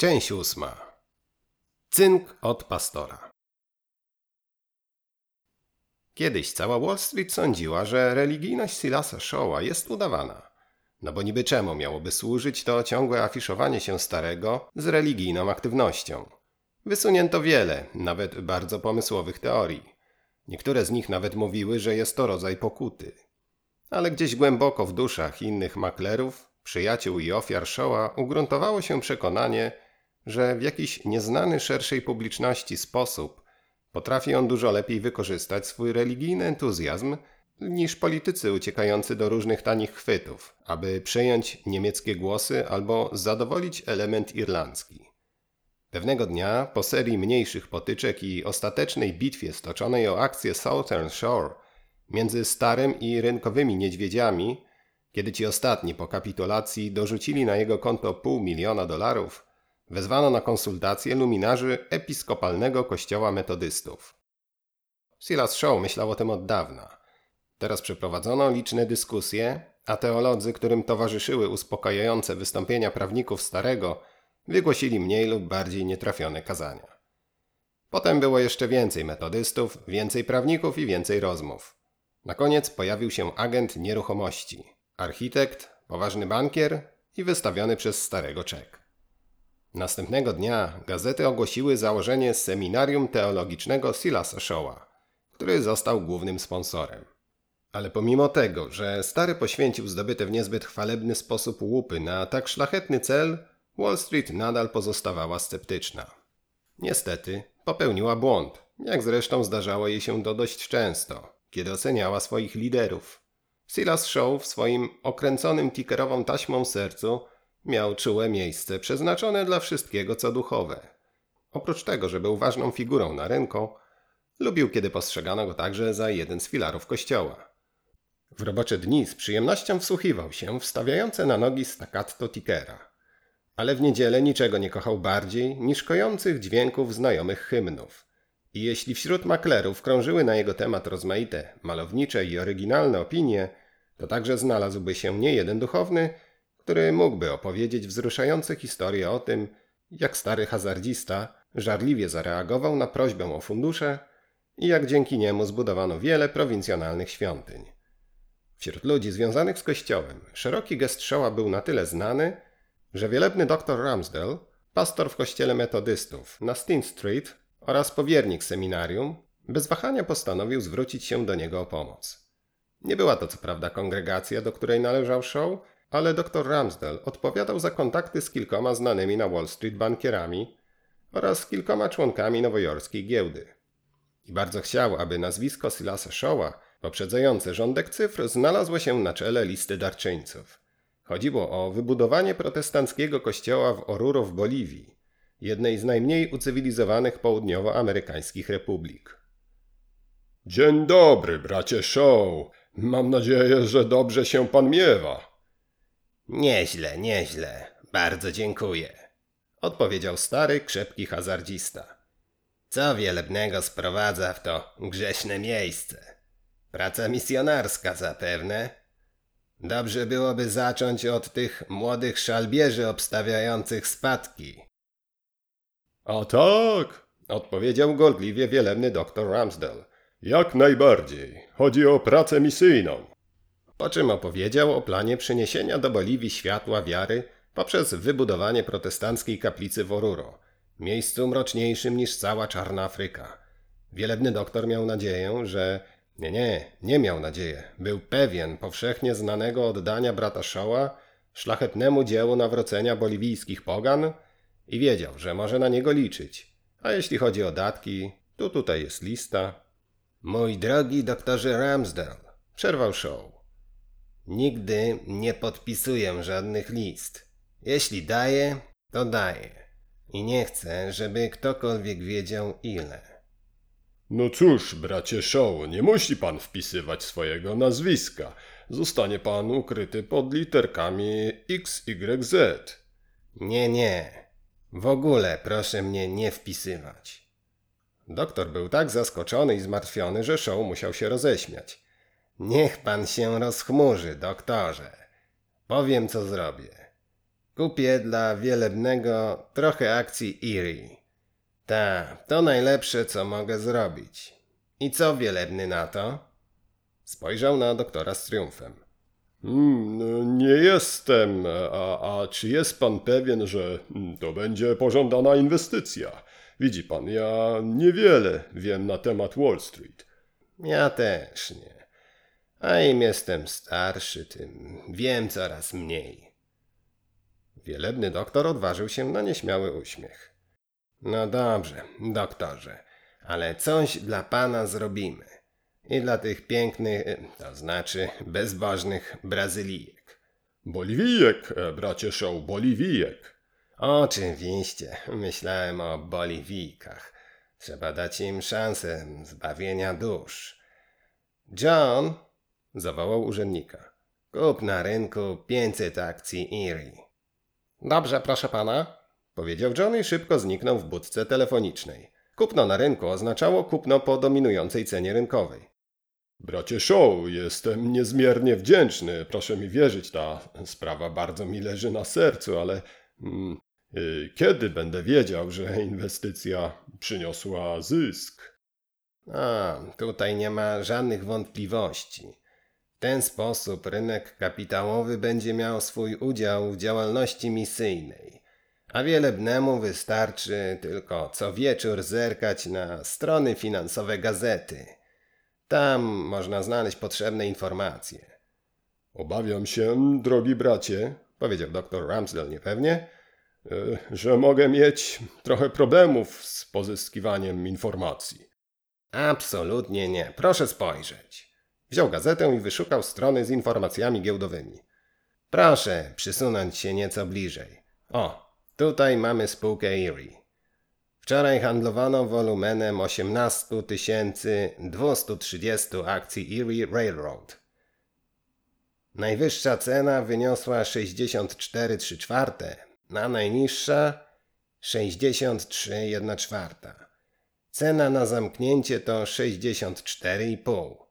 Część ósma. Cynk od pastora. Kiedyś cała Wall Street sądziła, że religijność Silasa Showa jest udawana. No bo niby czemu miałoby służyć to ciągłe afiszowanie się starego z religijną aktywnością? Wysunięto wiele, nawet bardzo pomysłowych teorii. Niektóre z nich nawet mówiły, że jest to rodzaj pokuty. Ale gdzieś głęboko w duszach innych maklerów, przyjaciół i ofiar Showa ugruntowało się przekonanie, że w jakiś nieznany szerszej publiczności sposób potrafi on dużo lepiej wykorzystać swój religijny entuzjazm niż politycy uciekający do różnych tanich chwytów, aby przejąć niemieckie głosy albo zadowolić element irlandzki. Pewnego dnia, po serii mniejszych potyczek i ostatecznej bitwie stoczonej o akcję Southern Shore między starym i rynkowymi niedźwiedziami, kiedy ci ostatni po kapitulacji dorzucili na jego konto pół miliona dolarów, wezwano na konsultacje luminarzy episkopalnego kościoła metodystów. Silas Shaw myślał o tym od dawna. Teraz przeprowadzono liczne dyskusje, a teolodzy, którym towarzyszyły uspokajające wystąpienia prawników starego, wygłosili mniej lub bardziej nietrafione kazania. Potem było jeszcze więcej metodystów, więcej prawników i więcej rozmów. Na koniec pojawił się agent nieruchomości, architekt, poważny bankier i wystawiony przez starego czek. Następnego dnia gazety ogłosiły założenie seminarium teologicznego Silasa Showa, który został głównym sponsorem. Ale pomimo tego, że stary poświęcił zdobyte w niezbyt chwalebny sposób łupy na tak szlachetny cel, Wall Street nadal pozostawała sceptyczna. Niestety, popełniła błąd, jak zresztą zdarzało jej się to dość często, kiedy oceniała swoich liderów. Silas Shaw w swoim okręconym tickerową taśmą sercu miał czułe miejsce przeznaczone dla wszystkiego co duchowe. Oprócz tego, że był ważną figurą na rynku, lubił kiedy postrzegano go także za jeden z filarów kościoła. W robocze dni z przyjemnością wsłuchiwał się w stawiające na nogi staccato tickera. Ale w niedzielę niczego nie kochał bardziej niż kojących dźwięków znajomych hymnów. I jeśli wśród maklerów krążyły na jego temat rozmaite, malownicze i oryginalne opinie, to także znalazłby się nie jeden duchowny, który mógłby opowiedzieć wzruszające historie o tym, jak stary hazardzista żarliwie zareagował na prośbę o fundusze i jak dzięki niemu zbudowano wiele prowincjonalnych świątyń. Wśród ludzi związanych z kościołem szeroki gest Showa był na tyle znany, że wielebny dr Ramsdell, pastor w kościele metodystów na Steen Street oraz powiernik seminarium, bez wahania postanowił zwrócić się do niego o pomoc. Nie była to co prawda kongregacja, do której należał Shaw, ale dr Ramsdell odpowiadał za kontakty z kilkoma znanymi na Wall Street bankierami oraz kilkoma członkami nowojorskiej giełdy. I bardzo chciał, aby nazwisko Silasa Showa, poprzedzające rządek cyfr, znalazło się na czele listy darczyńców. Chodziło o wybudowanie protestanckiego kościoła w Oruro w Boliwii, jednej z najmniej ucywilizowanych południowoamerykańskich republik. Dzień dobry, bracie Show. Mam nadzieję, że dobrze się pan miewa. Nieźle, nieźle. Bardzo dziękuję. Odpowiedział stary, krzepki hazardzista. Co wielebnego sprowadza w to grześne miejsce? Praca misjonarska zapewne. Dobrze byłoby zacząć od tych młodych szalbierzy obstawiających spadki. A tak, odpowiedział gorliwie wielebny doktor Ramsdell. Jak najbardziej. Chodzi o pracę misyjną po czym opowiedział o planie przyniesienia do Boliwii światła wiary poprzez wybudowanie protestanckiej kaplicy w Oruro, miejscu mroczniejszym niż cała czarna Afryka. Wielebny doktor miał nadzieję, że... Nie, nie, nie miał nadzieję. Był pewien powszechnie znanego oddania brata Shoa szlachetnemu dziełu nawrócenia boliwijskich pogan i wiedział, że może na niego liczyć. A jeśli chodzi o datki, to tutaj jest lista. Mój drogi doktorze Ramsdale, przerwał Shaw. Nigdy nie podpisuję żadnych list. Jeśli daję, to daję. I nie chcę, żeby ktokolwiek wiedział ile. No cóż, bracie Shaw, nie musi pan wpisywać swojego nazwiska. Zostanie pan ukryty pod literkami XYZ. Nie, nie. W ogóle proszę mnie nie wpisywać. Doktor był tak zaskoczony i zmartwiony, że Shaw musiał się roześmiać. Niech pan się rozchmurzy, doktorze. Powiem, co zrobię. Kupię dla wielebnego trochę akcji Erie. Ta, to najlepsze, co mogę zrobić. I co wielebny na to? Spojrzał na doktora z triumfem. No, nie jestem. A, a czy jest pan pewien, że mm, to będzie pożądana inwestycja? Widzi pan, ja niewiele wiem na temat Wall Street. Ja też nie. A im jestem starszy, tym wiem coraz mniej. Wielebny doktor odważył się na nieśmiały uśmiech. No dobrze, doktorze, ale coś dla pana zrobimy. I dla tych pięknych, e, to znaczy bezbożnych Brazylijek. Boliwijek, e, bracie Show, boliwijek. Oczywiście, myślałem o Boliwijkach. Trzeba dać im szansę zbawienia dusz. John, zawołał urzędnika, kup na rynku 500 akcji Erie. Dobrze, proszę pana, powiedział John i szybko zniknął w budce telefonicznej. Kupno na rynku oznaczało kupno po dominującej cenie rynkowej. Bracie Show, jestem niezmiernie wdzięczny. Proszę mi wierzyć, ta sprawa bardzo mi leży na sercu, ale mm, y, kiedy będę wiedział, że inwestycja przyniosła zysk? A, tutaj nie ma żadnych wątpliwości. W ten sposób rynek kapitałowy będzie miał swój udział w działalności misyjnej, a wielebnemu wystarczy tylko co wieczór zerkać na strony finansowe gazety. Tam można znaleźć potrzebne informacje. Obawiam się, drogi bracie, Powiedział doktor Ramsdell niepewnie. y, że mogę mieć trochę problemów z pozyskiwaniem informacji. Absolutnie nie. Proszę spojrzeć. Wziął gazetę i wyszukał strony z informacjami giełdowymi. Proszę przysunąć się nieco bliżej. O, tutaj mamy spółkę Erie. Wczoraj handlowano wolumenem 18 230 akcji Erie Railroad. Najwyższa cena wyniosła 64,3 czwarte, a najniższa 63,1 czwarta. Cena na zamknięcie to 64,5.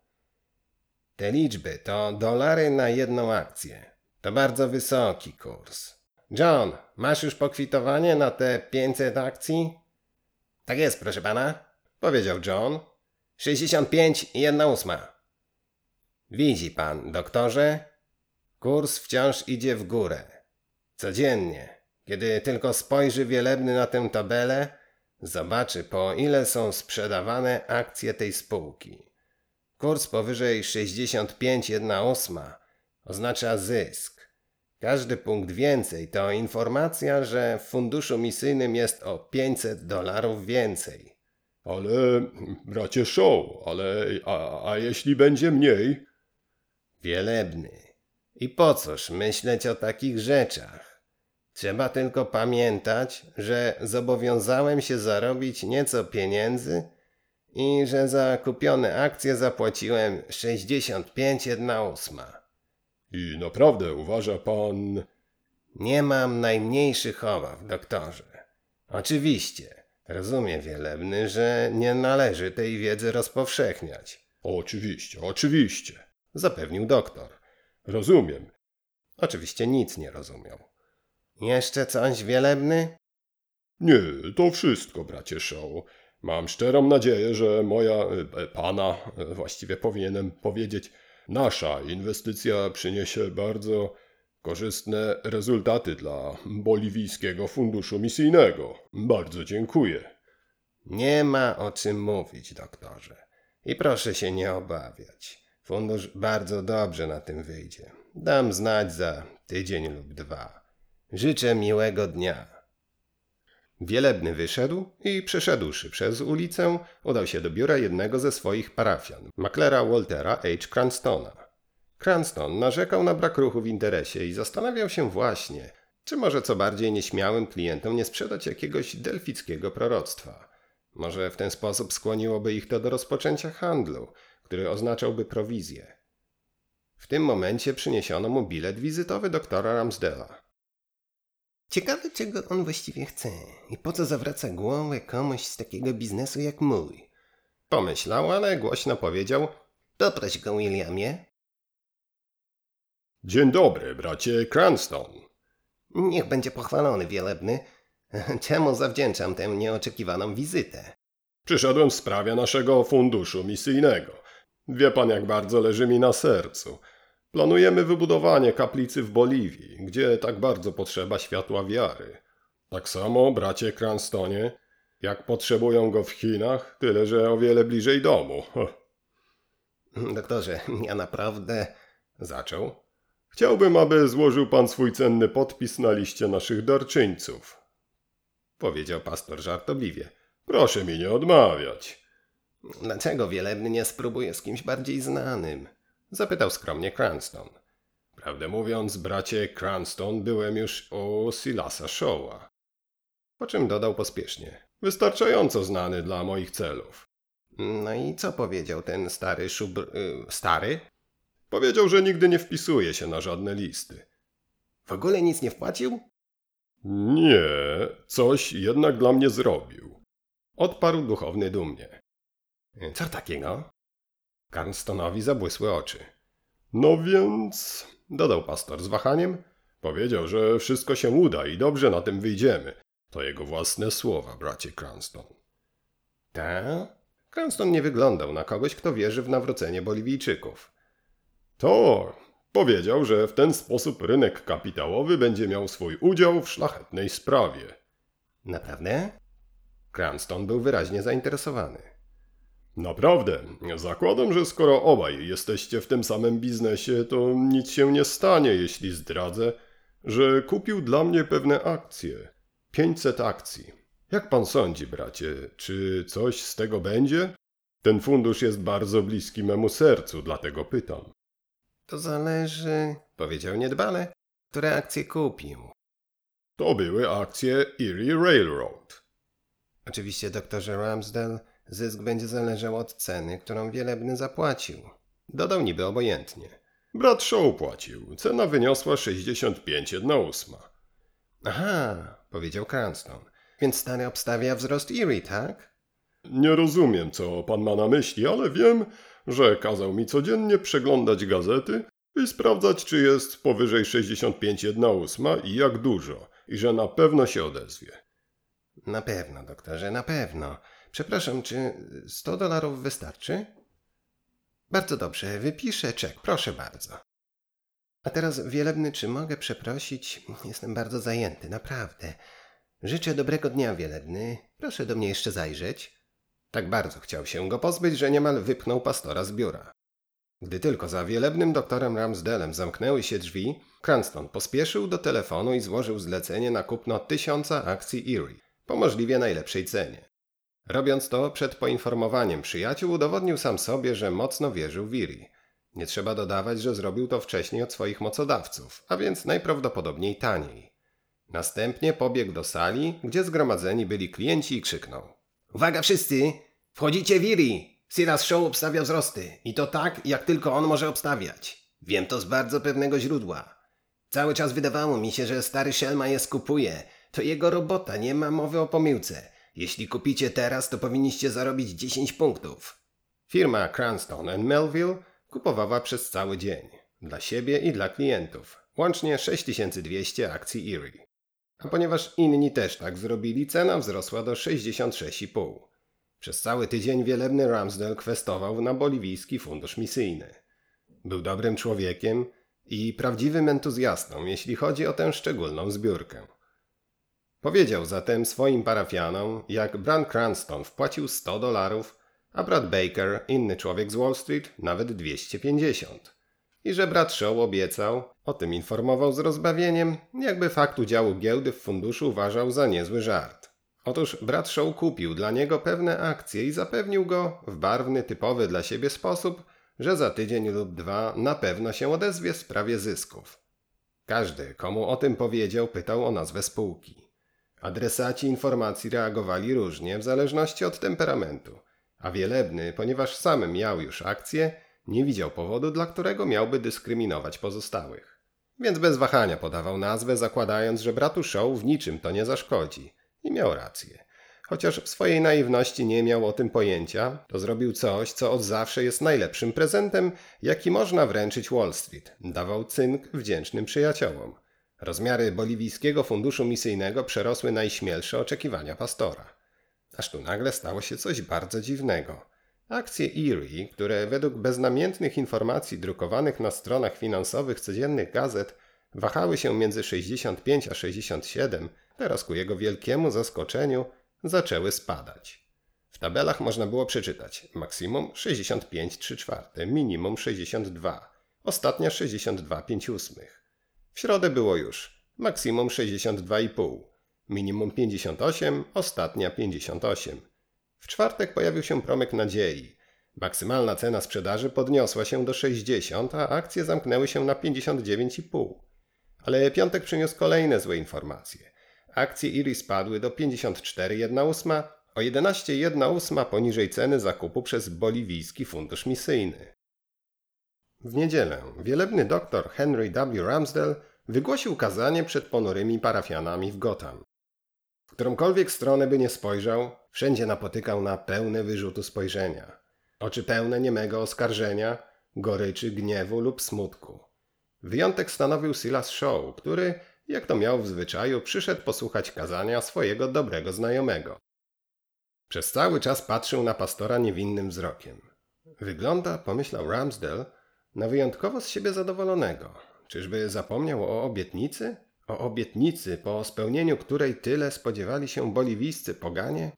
Te liczby to dolary na jedną akcję. To bardzo wysoki kurs. John, masz już pokwitowanie na te 500 akcji? Tak jest, proszę pana, powiedział John. 65 i jedna ósma. Widzi pan, doktorze? Kurs wciąż idzie w górę. Codziennie, kiedy tylko spojrzy wielebny na tę tabelę, zobaczy po ile są sprzedawane akcje tej spółki. Kurs powyżej 65,1 oznacza zysk. Każdy punkt więcej to informacja, że w funduszu misyjnym jest o 500 dolarów więcej. Ale, bracie Show, ale a, a jeśli będzie mniej? Wielebny. I po cóż myśleć o takich rzeczach? Trzeba tylko pamiętać, że zobowiązałem się zarobić nieco pieniędzy i że za kupione akcje zapłaciłem 65,1 I naprawdę uważa pan... Nie mam najmniejszych obaw, doktorze. Oczywiście, rozumiem wielebny, że nie należy tej wiedzy rozpowszechniać, Oczywiście, oczywiście. zapewnił doktor. Rozumiem. Oczywiście nic nie rozumiał. Jeszcze coś wielebny? Nie, to wszystko, bracie Show. Mam szczerą nadzieję, że moja, e, pana, e, właściwie powinienem powiedzieć, nasza inwestycja przyniesie bardzo korzystne rezultaty dla Boliwijskiego Funduszu Misyjnego. Bardzo dziękuję. Nie ma o czym mówić, doktorze. I proszę się nie obawiać. Fundusz bardzo dobrze na tym wyjdzie. Dam znać za tydzień lub dwa. Życzę miłego dnia. Wielebny wyszedł i przeszedłszy przez ulicę, udał się do biura jednego ze swoich parafian, maklera Waltera H. Cranstona. Cranston narzekał na brak ruchu w interesie i zastanawiał się właśnie, czy może co bardziej nieśmiałym klientom nie sprzedać jakiegoś delfickiego proroctwa. Może w ten sposób skłoniłoby ich to do rozpoczęcia handlu, który oznaczałby prowizję. W tym momencie przyniesiono mu bilet wizytowy doktora Ramsdela. Ciekawe, czego on właściwie chce i po co zawraca głowę komuś z takiego biznesu jak mój. Pomyślał, ale głośno powiedział: Doproś go, Williamie. Dzień dobry, bracie Cranston. Niech będzie pochwalony wielebny. Czemu zawdzięczam tę nieoczekiwaną wizytę? Przyszedłem w sprawie naszego funduszu misyjnego. Wie pan, jak bardzo leży mi na sercu. Planujemy wybudowanie kaplicy w Boliwii, gdzie tak bardzo potrzeba światła wiary. Tak samo, bracie Cranstonie, jak potrzebują go w Chinach, tyle że o wiele bliżej domu. Doktorze, ja naprawdę... Zaczął. Chciałbym, aby złożył pan swój cenny podpis na liście naszych darczyńców. Powiedział pastor żartobliwie. Proszę mi nie odmawiać. Dlaczego wielebny nie spróbuje z kimś bardziej znanym? Zapytał skromnie Cranston. Prawdę mówiąc, bracie Cranston, byłem już u Silasa Showa. Po czym dodał pospiesznie. Wystarczająco znany dla moich celów. No i co powiedział ten stary szubr... Y, stary? Powiedział, że nigdy nie wpisuje się na żadne listy. W ogóle nic nie wpłacił? Nie, coś jednak dla mnie zrobił. Odparł duchowny dumnie. Co takiego? Carnstonowi zabłysły oczy. No więc, dodał pastor z wahaniem, powiedział, że wszystko się uda i dobrze na tym wyjdziemy. To jego własne słowa, bracie Cranston. Ta? Cranston nie wyglądał na kogoś, kto wierzy w nawrócenie Boliwijczyków. To powiedział, że w ten sposób rynek kapitałowy będzie miał swój udział w szlachetnej sprawie. Naprawdę? Cranston był wyraźnie zainteresowany. Naprawdę, zakładam, że skoro obaj jesteście w tym samym biznesie, to nic się nie stanie, jeśli zdradzę, że kupił dla mnie pewne akcje. 500 akcji. Jak pan sądzi, bracie, czy coś z tego będzie? Ten fundusz jest bardzo bliski memu sercu, dlatego pytam. To zależy, powiedział niedbale, które akcje kupił. To były akcje Erie Railroad. Oczywiście, doktorze Ramsdale, zysk będzie zależał od ceny, którą wielebny zapłacił. Dodał niby obojętnie. Brat Shaw płacił. Cena wyniosła 65 jedna ósma. Aha, powiedział Cranston. Więc stary obstawia wzrost Erie, tak? Nie rozumiem, co pan ma na myśli, ale wiem, że kazał mi codziennie przeglądać gazety i sprawdzać, czy jest powyżej 65 jedna ósma i jak dużo, i że na pewno się odezwie. Na pewno, doktorze, na pewno. Przepraszam, czy 100 dolarów wystarczy? Bardzo dobrze, wypiszę czek, proszę bardzo. A teraz, wielebny, czy mogę przeprosić? Jestem bardzo zajęty, naprawdę. Życzę dobrego dnia, wielebny. Proszę do mnie jeszcze zajrzeć. Tak bardzo chciał się go pozbyć, że niemal wypchnął pastora z biura. Gdy tylko za wielebnym doktorem Ramsdelem zamknęły się drzwi, Cranston pospieszył do telefonu i złożył zlecenie na kupno tysiąca akcji Erie po możliwie najlepszej cenie. Robiąc to przed poinformowaniem przyjaciół, udowodnił sam sobie, że mocno wierzył w Erie. Nie trzeba dodawać, że zrobił to wcześniej od swoich mocodawców, a więc najprawdopodobniej taniej. Następnie pobiegł do sali, gdzie zgromadzeni byli klienci i krzyknął. Uwaga wszyscy! Wchodzicie w Iri! Silas Show obstawia wzrosty. I to tak, jak tylko on może obstawiać. Wiem to z bardzo pewnego źródła. Cały czas wydawało mi się, że stary Shelma je skupuje. To jego robota, nie ma mowy o pomyłce. Jeśli kupicie teraz, to powinniście zarobić 10 punktów. Firma Cranston Melville kupowała przez cały dzień. Dla siebie i dla klientów. Łącznie 6200 akcji Erie. A ponieważ inni też tak zrobili, cena wzrosła do 66,5. Przez cały tydzień wielebny Ramsdale kwestował na boliwijski fundusz misyjny. Był dobrym człowiekiem i prawdziwym entuzjastą, jeśli chodzi o tę szczególną zbiórkę. Powiedział zatem swoim parafianom, jak Bran Cranston wpłacił 100 dolarów, a brat Baker, inny człowiek z Wall Street, nawet 250. I że brat Shaw obiecał, o tym informował z rozbawieniem, jakby fakt udziału giełdy w funduszu uważał za niezły żart. Otóż brat Shaw kupił dla niego pewne akcje i zapewnił go w barwny, typowy dla siebie sposób, że za tydzień lub dwa na pewno się odezwie w sprawie zysków. Każdy, komu o tym powiedział, pytał o nazwę spółki. Adresaci informacji reagowali różnie w zależności od temperamentu, a wielebny, ponieważ sam miał już akcje, nie widział powodu, dla którego miałby dyskryminować pozostałych. Więc bez wahania podawał nazwę, zakładając, że bratu Show w niczym to nie zaszkodzi. I miał rację. Chociaż w swojej naiwności nie miał o tym pojęcia, to zrobił coś, co od zawsze jest najlepszym prezentem, jaki można wręczyć Wall Street. Dawał cynk wdzięcznym przyjaciołom. Rozmiary boliwijskiego funduszu misyjnego przerosły najśmielsze oczekiwania pastora. Aż tu nagle stało się coś bardzo dziwnego. Akcje Erie, które według beznamiętnych informacji drukowanych na stronach finansowych codziennych gazet wahały się między 65 a 67, teraz ku jego wielkiemu zaskoczeniu zaczęły spadać. W tabelach można było przeczytać maksimum 65,3 czwarte, minimum 62, ostatnia 62,5 W środę było już maksimum 62,5, minimum 58, ostatnia 58. W czwartek pojawił się promyk nadziei. Maksymalna cena sprzedaży podniosła się do 60, a akcje zamknęły się na 59,5. Ale piątek przyniósł kolejne złe informacje. Akcje IRI spadły do 54,1 o 11,1 poniżej ceny zakupu przez boliwijski fundusz misyjny. W niedzielę wielebny doktor Henry W. Ramsdell wygłosił kazanie przed ponurymi parafianami w Gotham. W którąkolwiek stronę by nie spojrzał, wszędzie napotykał na pełne wyrzutu spojrzenia. Oczy pełne niemego oskarżenia, goryczy, gniewu lub smutku. Wyjątek stanowił Silas Shaw, który, jak to miał w zwyczaju, przyszedł posłuchać kazania swojego dobrego znajomego. Przez cały czas patrzył na pastora niewinnym wzrokiem. Wygląda, pomyślał Ramsdell, na wyjątkowo z siebie zadowolonego. Czyżby zapomniał o obietnicy? O obietnicy, po spełnieniu której tyle spodziewali się boliwijscy poganie?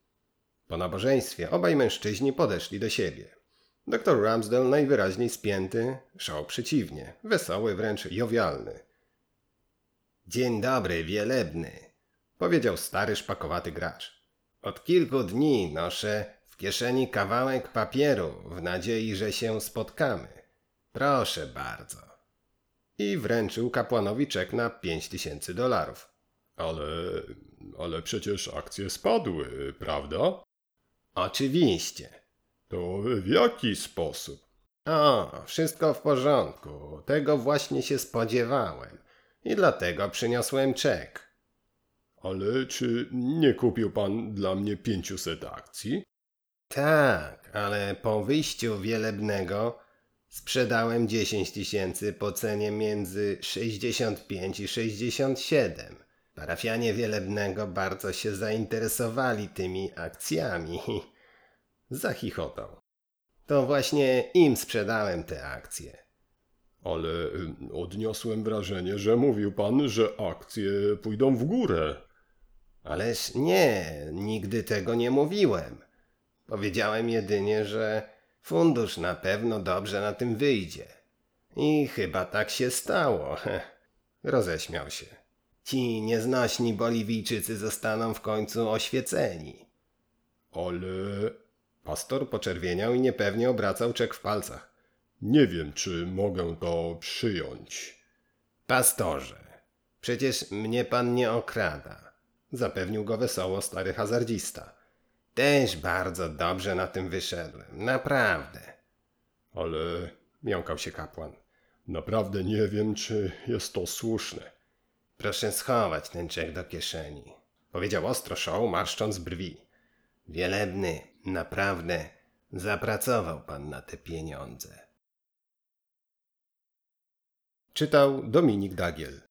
Po nabożeństwie obaj mężczyźni podeszli do siebie. Doktor Ramsdell najwyraźniej spięty, szał przeciwnie, wesoły, wręcz jowialny. Dzień dobry, wielebny, powiedział stary szpakowaty gracz. Od kilku dni noszę w kieszeni kawałek papieru w nadziei, że się spotkamy. Proszę bardzo. I wręczył kapłanowi czek na pięć tysięcy dolarów. Ale, ale przecież akcje spadły, prawda? Oczywiście. To w jaki sposób? O, wszystko w porządku. Tego właśnie się spodziewałem. I dlatego przyniosłem czek. Ale czy nie kupił pan dla mnie 500 akcji? Tak, ale po wyjściu wielebnego sprzedałem 10 tysięcy po cenie między 65 i 67. Parafianie wielebnego bardzo się zainteresowali tymi akcjami. Zachichotał. To właśnie im sprzedałem te akcje. Ale y, odniosłem wrażenie, że mówił pan, że akcje pójdą w górę. Ależ nie, nigdy tego nie mówiłem. Powiedziałem jedynie, że fundusz na pewno dobrze na tym wyjdzie. I chyba tak się stało. Roześmiał się. Ci nieznośni Boliwijczycy zostaną w końcu oświeceni. Ale Pastor poczerwieniał i niepewnie obracał czek w palcach. nie wiem, czy mogę to przyjąć. Pastorze, przecież mnie pan nie okrada, zapewnił go wesoło stary hazardzista. Też bardzo dobrze na tym wyszedłem, naprawdę. Ale Jąkał się kapłan. naprawdę nie wiem, czy jest to słuszne. Proszę schować ten czek do kieszeni, powiedział ostro Show, marszcząc brwi. Wielebny, naprawdę zapracował pan na te pieniądze. Czytał Dominik Dagiel.